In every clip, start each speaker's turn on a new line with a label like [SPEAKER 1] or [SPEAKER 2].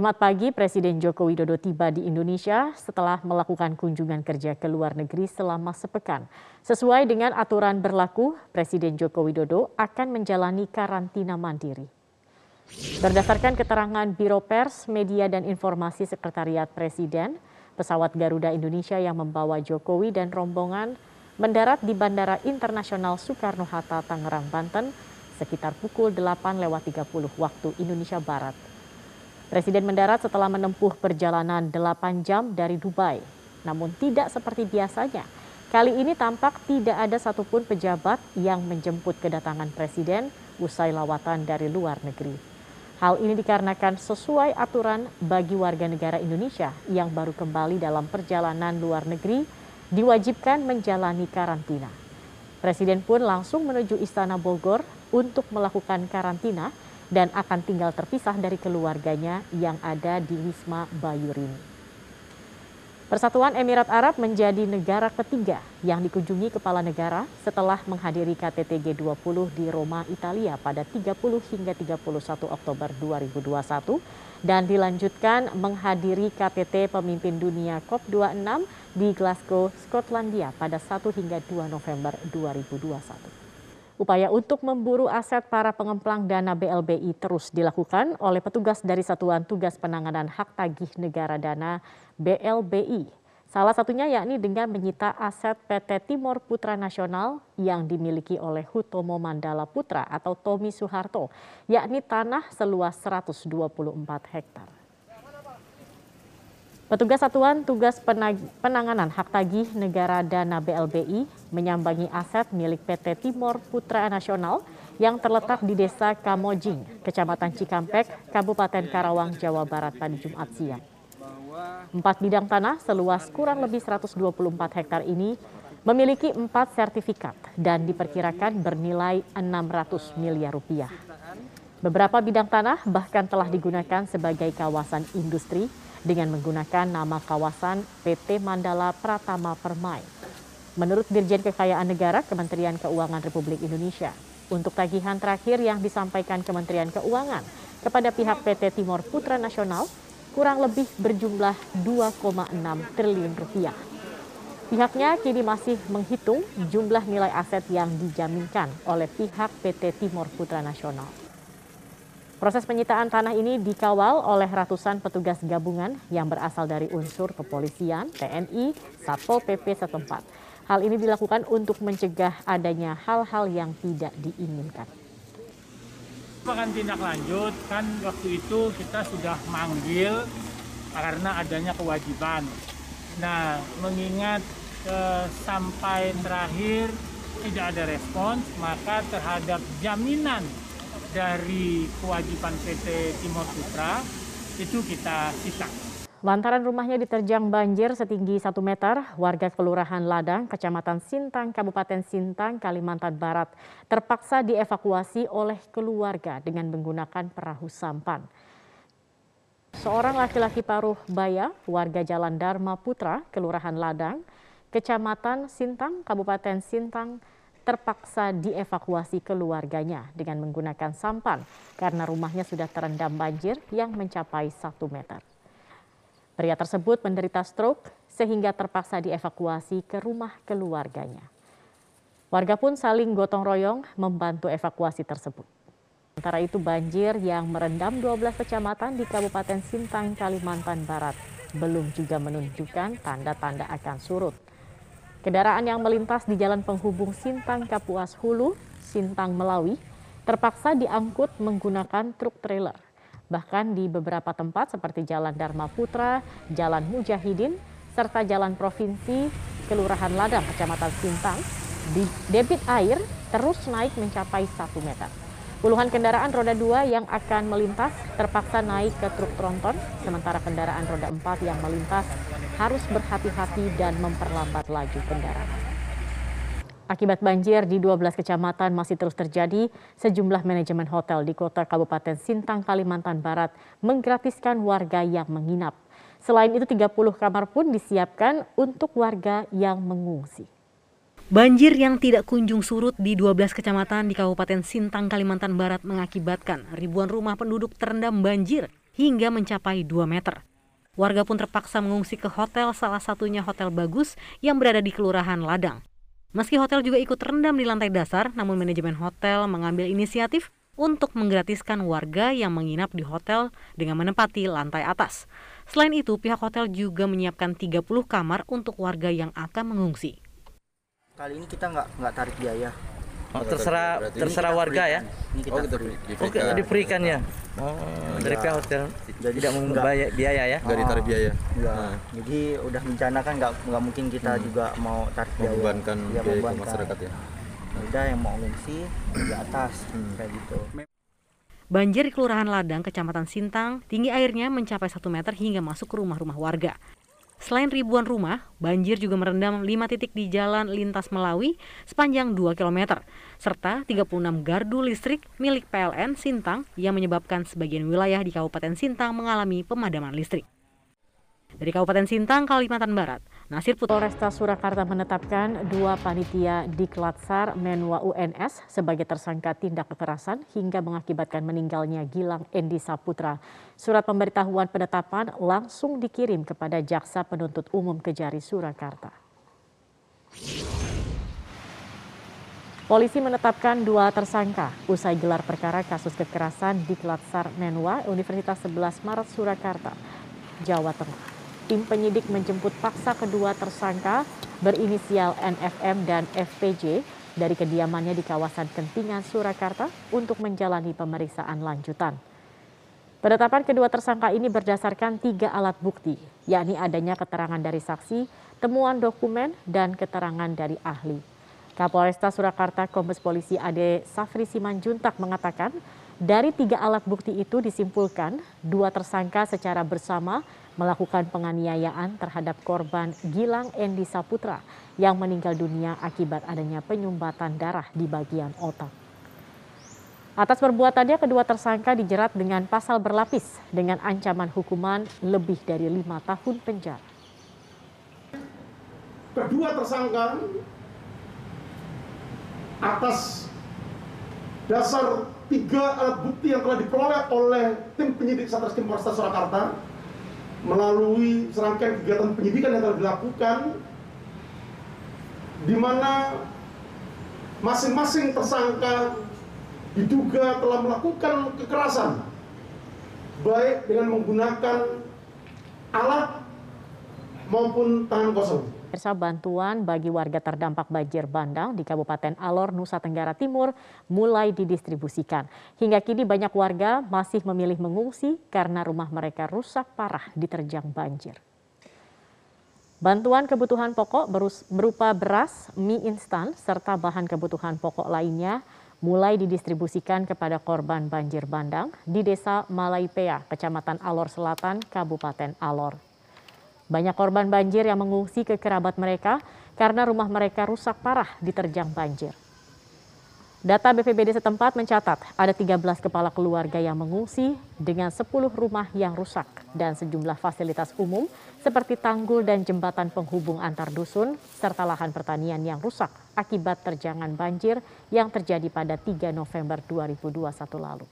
[SPEAKER 1] Jumat pagi, Presiden Joko Widodo tiba di Indonesia setelah melakukan kunjungan kerja ke luar negeri selama sepekan. Sesuai dengan aturan berlaku, Presiden Joko Widodo akan menjalani karantina mandiri. Berdasarkan keterangan Biro Pers, Media dan Informasi Sekretariat Presiden, pesawat Garuda Indonesia yang membawa Jokowi dan rombongan mendarat di Bandara Internasional Soekarno-Hatta, Tangerang, Banten sekitar pukul 8 lewat 30 waktu Indonesia Barat. Presiden mendarat setelah menempuh perjalanan 8 jam dari Dubai. Namun tidak seperti biasanya. Kali ini tampak tidak ada satupun pejabat yang menjemput kedatangan Presiden usai lawatan dari luar negeri. Hal ini dikarenakan sesuai aturan bagi warga negara Indonesia yang baru kembali dalam perjalanan luar negeri diwajibkan menjalani karantina. Presiden pun langsung menuju Istana Bogor untuk melakukan karantina dan akan tinggal terpisah dari keluarganya yang ada di Wisma Bayurini. Persatuan Emirat Arab menjadi negara ketiga yang dikunjungi kepala negara setelah menghadiri KTT G20 di Roma, Italia pada 30 hingga 31 Oktober 2021 dan dilanjutkan menghadiri KTT Pemimpin Dunia COP26 di Glasgow, Skotlandia pada 1 hingga 2 November 2021. Upaya untuk memburu aset para pengemplang dana BLBI terus dilakukan oleh petugas dari Satuan Tugas Penanganan Hak Tagih Negara Dana BLBI. Salah satunya yakni dengan menyita aset PT Timor Putra Nasional yang dimiliki oleh Hutomo Mandala Putra atau Tommy Soeharto, yakni tanah seluas 124 hektar. Petugas Satuan Tugas Penanganan Hak Tagih Negara Dana BLBI menyambangi aset milik PT Timor Putra Nasional yang terletak di Desa Kamojing, Kecamatan Cikampek, Kabupaten Karawang, Jawa Barat pada Jumat siang. Empat bidang tanah seluas kurang lebih 124 hektar ini memiliki empat sertifikat dan diperkirakan bernilai 600 miliar rupiah. Beberapa bidang tanah bahkan telah digunakan sebagai kawasan industri dengan menggunakan nama kawasan PT Mandala Pratama Permai. Menurut Dirjen Kekayaan Negara Kementerian Keuangan Republik Indonesia, untuk tagihan terakhir yang disampaikan Kementerian Keuangan kepada pihak PT Timor Putra Nasional kurang lebih berjumlah 2,6 triliun rupiah. Pihaknya kini masih menghitung jumlah nilai aset yang dijaminkan oleh pihak PT Timor Putra Nasional. Proses penyitaan tanah ini dikawal oleh ratusan petugas gabungan yang berasal dari unsur kepolisian, TNI, Satpol PP setempat. Hal ini dilakukan untuk mencegah adanya hal-hal yang tidak diinginkan.
[SPEAKER 2] Akan tindak lanjut, kan waktu itu kita sudah manggil karena adanya kewajiban. Nah, mengingat eh, sampai terakhir tidak ada respons, maka terhadap jaminan dari kewajiban PT Timur Putra itu kita sita.
[SPEAKER 1] Lantaran rumahnya diterjang banjir setinggi 1 meter, warga Kelurahan Ladang, Kecamatan Sintang, Kabupaten Sintang, Kalimantan Barat terpaksa dievakuasi oleh keluarga dengan menggunakan perahu sampan. Seorang laki-laki paruh baya, warga Jalan Dharma Putra, Kelurahan Ladang, Kecamatan Sintang, Kabupaten Sintang, terpaksa dievakuasi keluarganya dengan menggunakan sampan karena rumahnya sudah terendam banjir yang mencapai satu meter. Pria tersebut menderita stroke sehingga terpaksa dievakuasi ke rumah keluarganya. Warga pun saling gotong royong membantu evakuasi tersebut. Sementara itu banjir yang merendam 12 kecamatan di Kabupaten Sintang, Kalimantan Barat belum juga menunjukkan tanda-tanda akan surut. Kendaraan yang melintas di jalan penghubung Sintang Kapuas Hulu, Sintang Melawi, terpaksa diangkut menggunakan truk trailer. Bahkan di beberapa tempat seperti Jalan Dharma Putra, Jalan Mujahidin, serta Jalan Provinsi Kelurahan Ladang, Kecamatan Sintang, debit air terus naik mencapai 1 meter. Puluhan kendaraan roda 2 yang akan melintas terpaksa naik ke truk tronton, sementara kendaraan roda 4 yang melintas harus berhati-hati dan memperlambat laju kendaraan. Akibat banjir di 12 kecamatan masih terus terjadi, sejumlah manajemen hotel di kota Kabupaten Sintang, Kalimantan Barat menggratiskan warga yang menginap. Selain itu 30 kamar pun disiapkan untuk warga yang mengungsi.
[SPEAKER 3] Banjir yang tidak kunjung surut di 12 kecamatan di Kabupaten Sintang, Kalimantan Barat mengakibatkan ribuan rumah penduduk terendam banjir. hingga mencapai 2 meter. Warga pun terpaksa mengungsi ke hotel, salah satunya Hotel Bagus yang berada di Kelurahan Ladang. Meski hotel juga ikut terendam di lantai dasar, namun manajemen hotel mengambil inisiatif untuk menggratiskan warga yang menginap di hotel dengan menempati lantai atas. Selain itu, pihak hotel juga menyiapkan 30 kamar untuk warga yang akan mengungsi.
[SPEAKER 4] Kali ini kita nggak nggak tarik biaya.
[SPEAKER 5] Oh, terserah
[SPEAKER 4] Ini
[SPEAKER 5] terserah warga ya.
[SPEAKER 4] berikan. Ini kita
[SPEAKER 6] Oh, kita
[SPEAKER 4] beri.
[SPEAKER 6] diberikan.
[SPEAKER 5] diberikan ya. Oh, dari pihak hotel
[SPEAKER 4] Jadi
[SPEAKER 5] tidak membayar biaya ya.
[SPEAKER 6] Nggak ditarik biaya.
[SPEAKER 4] Enggak.
[SPEAKER 6] Nah,
[SPEAKER 4] Jadi udah bencana kan nggak nggak mungkin kita juga mau tarik biaya.
[SPEAKER 6] membebankan
[SPEAKER 4] Iya,
[SPEAKER 6] biaya ke
[SPEAKER 4] membebankan.
[SPEAKER 6] masyarakat ya.
[SPEAKER 4] Udah yang mau ngungsi di atas kayak gitu.
[SPEAKER 3] Banjir di Kelurahan Ladang, Kecamatan Sintang, tinggi airnya mencapai 1 meter hingga masuk ke rumah-rumah warga. Selain ribuan rumah, banjir juga merendam 5 titik di jalan lintas Melawi sepanjang 2 km, serta 36 gardu listrik milik PLN Sintang yang menyebabkan sebagian wilayah di Kabupaten Sintang mengalami pemadaman listrik. Dari Kabupaten Sintang, Kalimantan Barat, Nasir Putra.
[SPEAKER 1] Polresta Surakarta menetapkan dua panitia di Klatsar Menwa UNS sebagai tersangka tindak kekerasan hingga mengakibatkan meninggalnya Gilang Endi Saputra. Surat pemberitahuan penetapan langsung dikirim kepada Jaksa Penuntut Umum Kejari Surakarta. Polisi menetapkan dua tersangka usai gelar perkara kasus kekerasan di Klatsar Menwa Universitas 11 Maret Surakarta, Jawa Tengah. Tim penyidik menjemput paksa kedua tersangka berinisial NFM dan FPJ dari kediamannya di kawasan Kentingan, Surakarta untuk menjalani pemeriksaan lanjutan. Penetapan kedua tersangka ini berdasarkan tiga alat bukti, yakni adanya keterangan dari saksi, temuan dokumen, dan keterangan dari ahli. Kapolresta Surakarta Kombes Polisi Ade Safri Simanjuntak mengatakan, dari tiga alat bukti itu disimpulkan dua tersangka secara bersama melakukan penganiayaan terhadap korban Gilang Endi Saputra yang meninggal dunia akibat adanya penyumbatan darah di bagian otak. Atas perbuatannya, kedua tersangka dijerat dengan pasal berlapis dengan ancaman hukuman lebih dari lima tahun penjara.
[SPEAKER 7] kedua tersangka atas dasar tiga alat bukti yang telah diperoleh oleh tim penyidik Satreskrim Polresta Surakarta melalui serangkaian kegiatan penyidikan yang telah dilakukan di mana masing-masing tersangka diduga telah melakukan kekerasan baik dengan menggunakan alat maupun tangan kosong.
[SPEAKER 1] Pemirsa bantuan bagi warga terdampak banjir bandang di Kabupaten Alor, Nusa Tenggara Timur mulai didistribusikan. Hingga kini banyak warga masih memilih mengungsi karena rumah mereka rusak parah diterjang banjir. Bantuan kebutuhan pokok berupa beras, mie instan, serta bahan kebutuhan pokok lainnya mulai didistribusikan kepada korban banjir bandang di Desa Malaipea, Kecamatan Alor Selatan, Kabupaten Alor. Banyak korban banjir yang mengungsi ke kerabat mereka karena rumah mereka rusak parah diterjang banjir. Data BPBD setempat mencatat ada 13 kepala keluarga yang mengungsi dengan 10 rumah yang rusak dan sejumlah fasilitas umum seperti tanggul dan jembatan penghubung antar dusun serta lahan pertanian yang rusak akibat terjangan banjir yang terjadi pada 3 November 2021 lalu.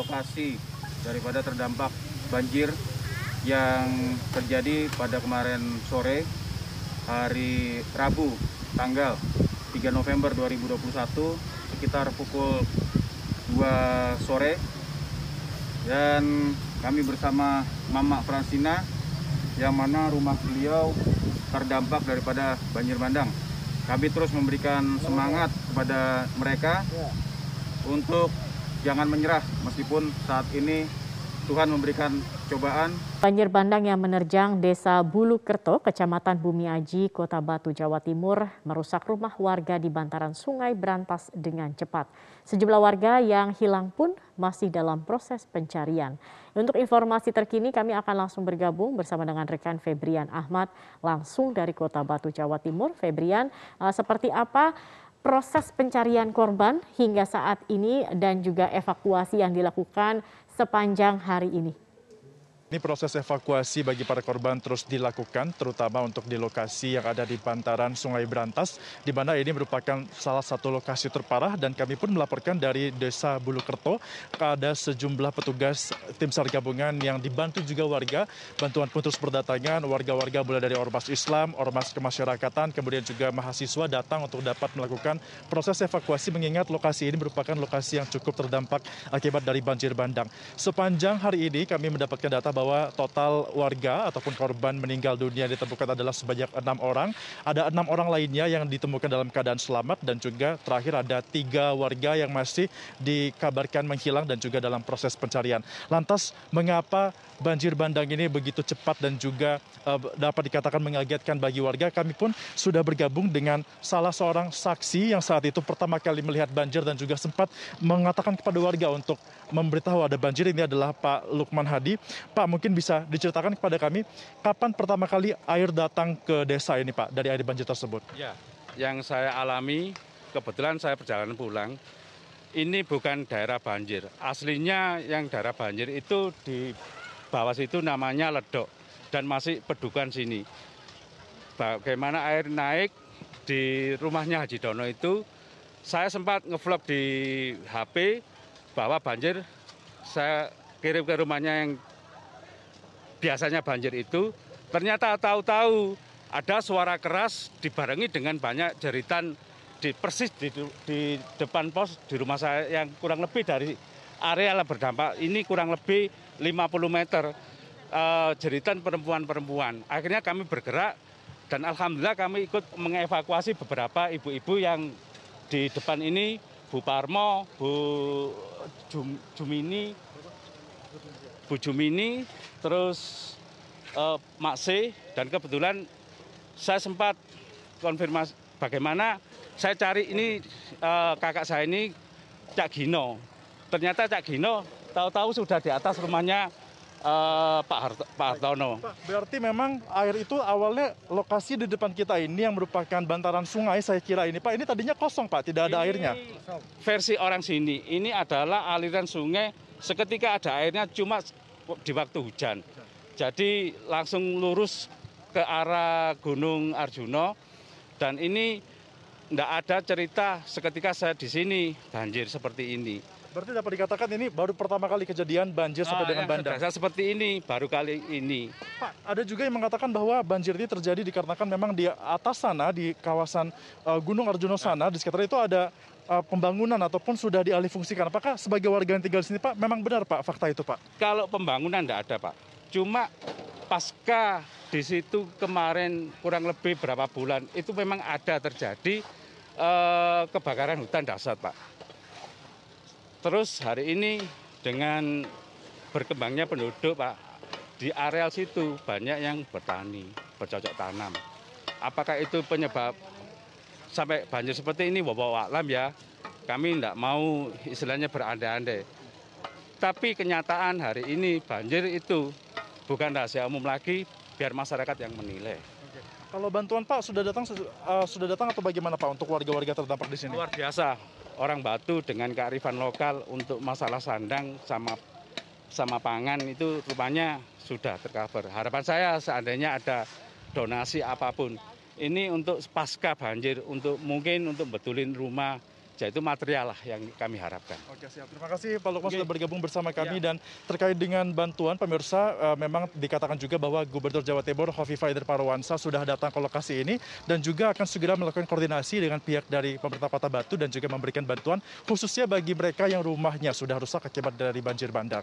[SPEAKER 8] Lokasi daripada terdampak banjir yang terjadi pada kemarin sore hari Rabu tanggal 3 November 2021 sekitar pukul 2 sore dan kami bersama Mama Fransina yang mana rumah beliau terdampak daripada banjir bandang. Kami terus memberikan semangat kepada mereka untuk jangan menyerah meskipun saat ini Tuhan memberikan cobaan
[SPEAKER 1] Banjir bandang yang menerjang Desa Bulukerto, Kecamatan Bumiaji, Kota Batu, Jawa Timur, merusak rumah warga di bantaran Sungai Berantas dengan cepat. Sejumlah warga yang hilang pun masih dalam proses pencarian. Untuk informasi terkini, kami akan langsung bergabung bersama dengan rekan Febrian Ahmad langsung dari Kota Batu, Jawa Timur. Febrian, eh, seperti apa proses pencarian korban hingga saat ini dan juga evakuasi yang dilakukan sepanjang hari ini?
[SPEAKER 6] Ini proses evakuasi bagi para korban terus dilakukan, terutama untuk di lokasi yang ada di bantaran Sungai Berantas, di mana ini merupakan salah satu lokasi terparah dan kami pun melaporkan dari Desa Bulukerto ada sejumlah petugas tim SAR gabungan yang dibantu juga warga. Bantuan pun terus berdatangan, warga-warga mulai dari ormas Islam, ormas kemasyarakatan, kemudian juga mahasiswa datang untuk dapat melakukan proses evakuasi mengingat lokasi ini merupakan lokasi yang cukup terdampak akibat dari banjir bandang. Sepanjang hari ini kami mendapatkan data bahwa total warga ataupun korban meninggal dunia ditemukan adalah sebanyak enam orang. Ada enam orang lainnya yang ditemukan dalam keadaan selamat dan juga terakhir ada tiga warga yang masih dikabarkan menghilang dan juga dalam proses pencarian. Lantas mengapa banjir bandang ini begitu cepat dan juga uh, dapat dikatakan mengagetkan bagi warga? Kami pun sudah bergabung dengan salah seorang saksi yang saat itu pertama kali melihat banjir dan juga sempat mengatakan kepada warga untuk memberitahu ada banjir ini adalah Pak Lukman Hadi. Pak mungkin bisa diceritakan kepada kami kapan pertama kali air datang ke desa ini Pak dari air banjir tersebut?
[SPEAKER 9] Ya, yang saya alami kebetulan saya perjalanan pulang ini bukan daerah banjir. Aslinya yang daerah banjir itu di bawah situ namanya ledok dan masih pedukan sini. Bagaimana air naik di rumahnya Haji Dono itu, saya sempat ngevlog di HP bahwa banjir saya kirim ke rumahnya yang biasanya banjir itu, ternyata tahu-tahu ada suara keras dibarengi dengan banyak jeritan di persis di, di depan pos di rumah saya yang kurang lebih dari area berdampak ini kurang lebih 50 meter uh, jeritan perempuan-perempuan. Akhirnya kami bergerak dan alhamdulillah kami ikut mengevakuasi beberapa ibu-ibu yang di depan ini Bu Parmo, Bu Jum, Jumini, Bu Jumini, terus uh, Mak C dan kebetulan saya sempat konfirmasi bagaimana saya cari ini uh, kakak saya ini Cak Gino. Ternyata Cak Gino tahu-tahu sudah di atas rumahnya uh, Pak, Harto, Pak Hartono.
[SPEAKER 6] Pak, berarti memang air itu awalnya lokasi di depan kita ini yang merupakan bantaran sungai saya kira ini. Pak, ini tadinya kosong Pak, tidak ada
[SPEAKER 9] ini
[SPEAKER 6] airnya.
[SPEAKER 9] Versi orang sini, ini adalah aliran sungai seketika ada airnya cuma di waktu hujan. Jadi langsung lurus ke arah Gunung Arjuno dan ini tidak ada cerita seketika saya di sini banjir seperti ini.
[SPEAKER 6] Berarti dapat dikatakan ini baru pertama kali kejadian banjir sampai
[SPEAKER 9] Ah,
[SPEAKER 6] dengan
[SPEAKER 9] yang
[SPEAKER 6] bandang.
[SPEAKER 9] sudah seperti ini baru kali ini.
[SPEAKER 6] Pak, ada juga yang mengatakan bahwa banjir ini terjadi dikarenakan memang di atas sana di kawasan uh, Gunung Arjuna sana di sekitar itu ada uh, pembangunan ataupun sudah dialih fungsikan. Apakah sebagai warga yang tinggal di sini Pak memang benar Pak fakta itu Pak?
[SPEAKER 9] Kalau pembangunan tidak ada Pak. Cuma pasca di situ kemarin kurang lebih berapa bulan itu memang ada terjadi eh, kebakaran hutan dahsyat Pak. Terus hari ini dengan berkembangnya penduduk Pak di areal situ banyak yang bertani, bercocok tanam. Apakah itu penyebab sampai banjir seperti ini? Wabawa alam ya. Kami tidak mau istilahnya berandai-andai. Tapi kenyataan hari ini banjir itu bukan rahasia umum lagi, biar masyarakat yang menilai.
[SPEAKER 6] Kalau bantuan Pak sudah datang uh, sudah datang atau bagaimana Pak untuk warga-warga terdampak di sini?
[SPEAKER 9] Luar biasa, orang Batu dengan kearifan lokal untuk masalah sandang sama sama pangan itu rupanya sudah tercover. Harapan saya seandainya ada donasi apa pun, ini untuk pasca banjir, untuk mungkin untuk betulin rumah, yaitu material lah yang kami harapkan.
[SPEAKER 6] Oke siap. Terima kasih Pak Lukman sudah bergabung bersama kami
[SPEAKER 9] Ya.
[SPEAKER 6] dan terkait dengan bantuan pemirsa eh, memang dikatakan juga bahwa Gubernur Jawa Timur Hovifa Indar Parawansa sudah datang ke lokasi ini dan juga akan segera melakukan koordinasi dengan pihak dari pemerintah Kota Batu dan juga memberikan bantuan khususnya bagi mereka yang rumahnya sudah rusak akibat dari banjir bandang.